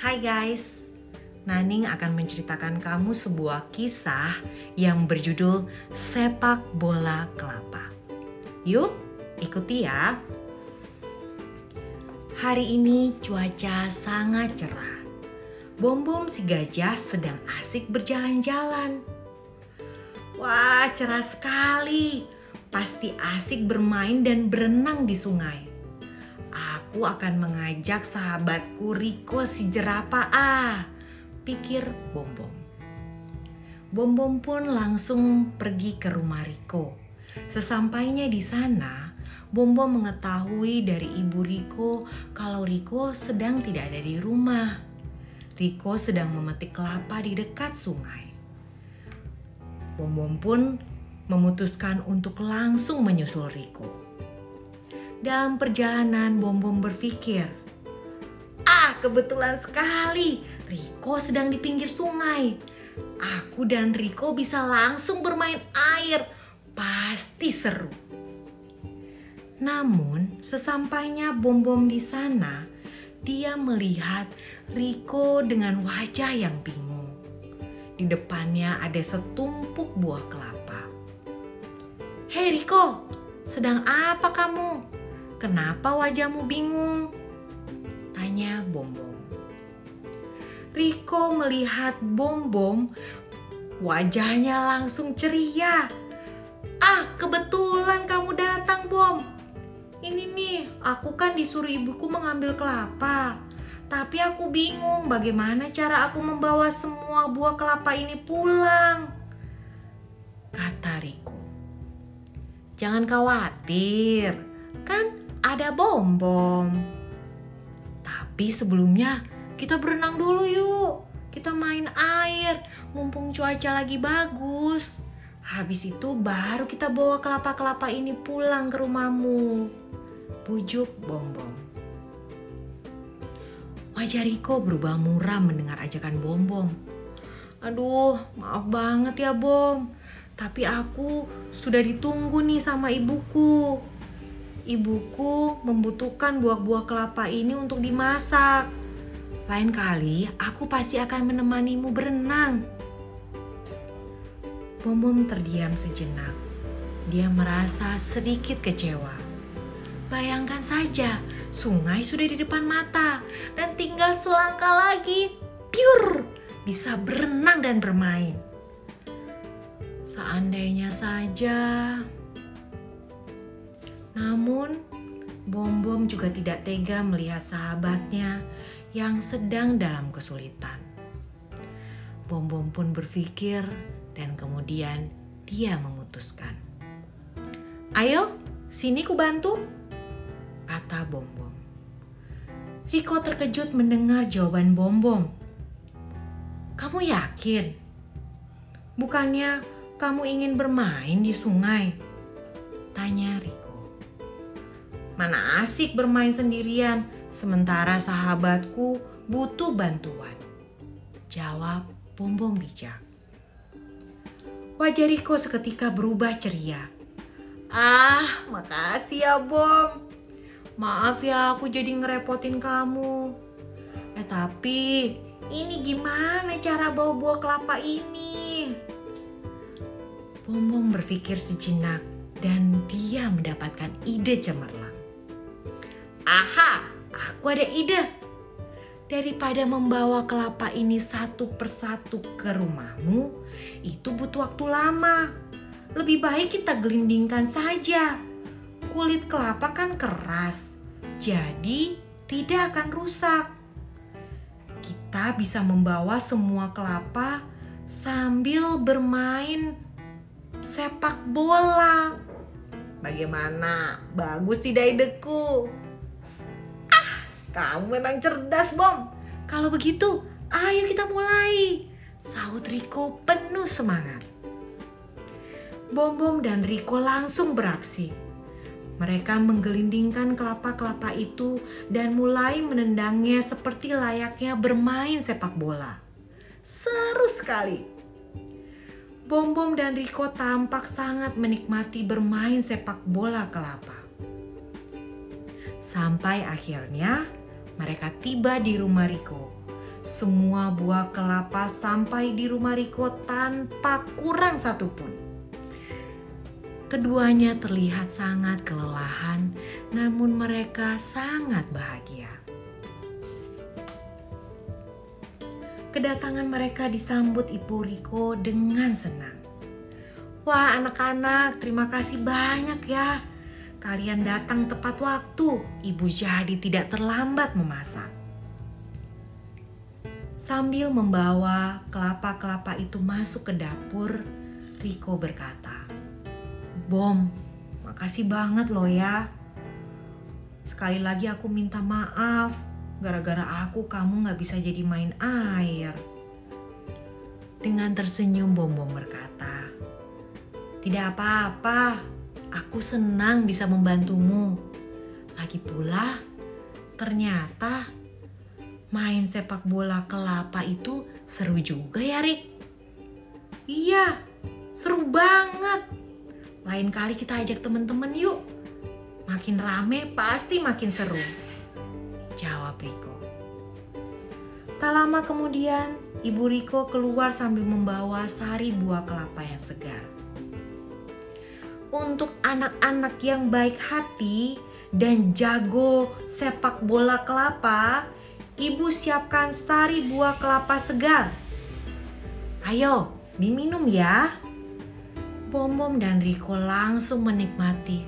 Hai guys, Naning akan menceritakan kamu sebuah kisah yang berjudul Sepak Bola Kelapa. Yuk, ikuti ya. Hari ini cuaca sangat cerah. Bom-bom si gajah sedang asik berjalan-jalan. Wah, cerah sekali. Pasti asik bermain dan berenang di sungai aku akan mengajak sahabatku Riko si jerapah ah, pikir Bom-Bom. Bom-Bom pun langsung pergi ke rumah Riko. Sesampainya di sana, Bom-Bom mengetahui dari ibu Riko kalau Riko sedang tidak ada di rumah. Riko sedang memetik kelapa di dekat sungai. Bom-Bom pun memutuskan untuk langsung menyusul Riko. Dalam perjalanan, Bom-Bom berpikir, Ah, kebetulan sekali. Riko sedang di pinggir sungai. Aku dan Riko bisa langsung bermain air. Pasti seru. Namun, sesampainya Bom-Bom di sana, dia melihat Riko dengan wajah yang bingung. Di depannya ada setumpuk buah kelapa. Hei Riko, sedang apa kamu? Kenapa wajahmu bingung? Tanya Bom-Bom. Riko melihat Bom-Bom, wajahnya langsung ceria. Ah, kebetulan kamu datang, Bom. Ini nih, aku kan disuruh ibuku mengambil kelapa. Tapi aku bingung bagaimana cara aku membawa semua buah kelapa ini pulang. Kata Riko. Jangan khawatir, kan ada bom-bom. Tapi sebelumnya kita berenang dulu yuk. Kita main air, mumpung cuaca lagi bagus. Habis itu baru kita bawa kelapa-kelapa ini pulang ke rumahmu. Bujuk bom-bom. Wajah Riko berubah muram mendengar ajakan bom-bom. Aduh, maaf banget ya bom. Tapi aku sudah ditunggu nih sama ibuku ibuku membutuhkan buah-buah kelapa ini untuk dimasak. Lain kali aku pasti akan menemanimu berenang. Bom-bom terdiam sejenak. Dia merasa sedikit kecewa. Bayangkan saja, sungai sudah di depan mata dan tinggal selangkah lagi, pure, bisa berenang dan bermain. Seandainya saja namun, Bom-Bom juga tidak tega melihat sahabatnya yang sedang dalam kesulitan. Bom-Bom pun berpikir dan kemudian dia memutuskan. Ayo, sini ku bantu, kata Bom-Bom. Riko terkejut mendengar jawaban Bom-Bom. Kamu yakin? Bukannya kamu ingin bermain di sungai? Tanya Riko. Mana asik bermain sendirian, sementara sahabatku butuh bantuan. Jawab Bom-Bom bijak. Wajah Riko seketika berubah ceria. Ah, makasih ya Bom. Maaf ya aku jadi ngerepotin kamu. Eh tapi ini gimana cara bawa buah kelapa ini? Bom Bom berpikir sejenak dan dia mendapatkan ide cemerlang. Aha, aku ada ide. Daripada membawa kelapa ini satu persatu ke rumahmu, itu butuh waktu lama. Lebih baik kita gelindingkan saja. Kulit kelapa kan keras, jadi tidak akan rusak. Kita bisa membawa semua kelapa sambil bermain sepak bola. Bagaimana? Bagus tidak ideku? Kamu memang cerdas, Bom. Kalau begitu, ayo kita mulai. Saud Riko penuh semangat. Bom Bom dan Riko langsung beraksi. Mereka menggelindingkan kelapa-kelapa itu dan mulai menendangnya seperti layaknya bermain sepak bola. Seru sekali. Bom Bom dan Riko tampak sangat menikmati bermain sepak bola kelapa. Sampai akhirnya mereka tiba di rumah Riko. semua buah kelapa sampai di rumah Riko tanpa kurang satupun. Keduanya terlihat sangat kelelahan, namun mereka sangat bahagia. Kedatangan mereka disambut Ibu Riko dengan senang. Wah, anak-anak, terima kasih banyak ya. Kalian datang tepat waktu. Ibu jadi tidak terlambat memasak. Sambil membawa kelapa-kelapa itu masuk ke dapur, Riko berkata, "Bom, makasih banget loh ya. Sekali lagi aku minta maaf Gara-gara aku kamu gak bisa jadi main air. Dengan tersenyum Bom Bom berkata, Tidak apa-apa, aku senang bisa membantumu. Lagi pula, ternyata main sepak bola kelapa itu seru juga ya Rik. Iya, seru banget. Lain kali kita ajak temen-temen yuk. Makin rame pasti makin seru jawab Riko. Tak lama kemudian, Ibu Riko keluar sambil membawa sari buah kelapa yang segar. Untuk anak-anak yang baik hati dan jago sepak bola kelapa, Ibu siapkan sari buah kelapa segar. Ayo, diminum ya. Bom Bom dan Riko langsung menikmati.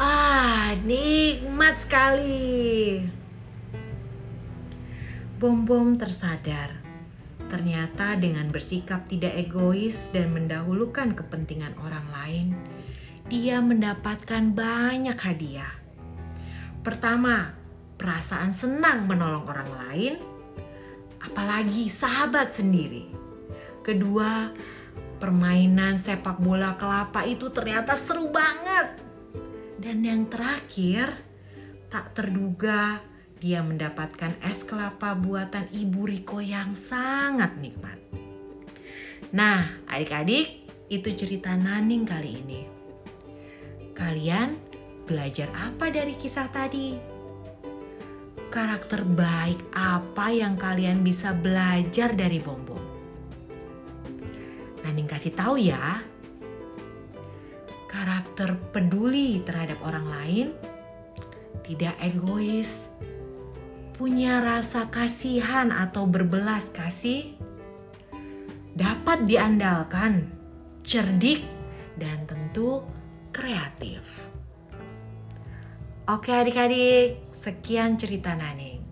Ah, nikmat sekali. Bom-bom tersadar. Ternyata dengan bersikap tidak egois dan mendahulukan kepentingan orang lain, dia mendapatkan banyak hadiah. Pertama, perasaan senang menolong orang lain, apalagi sahabat sendiri. Kedua, permainan sepak bola kelapa itu ternyata seru banget dan yang terakhir, tak terduga dia mendapatkan es kelapa buatan Ibu Riko yang sangat nikmat. Nah, adik-adik, itu cerita Naning kali ini. Kalian belajar apa dari kisah tadi? Karakter baik apa yang kalian bisa belajar dari Bombom? Naning kasih tahu ya karakter peduli terhadap orang lain, tidak egois, punya rasa kasihan atau berbelas kasih, dapat diandalkan, cerdik, dan tentu kreatif. Oke adik-adik, sekian cerita Naning.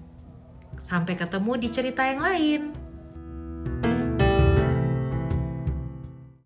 Sampai ketemu di cerita yang lain.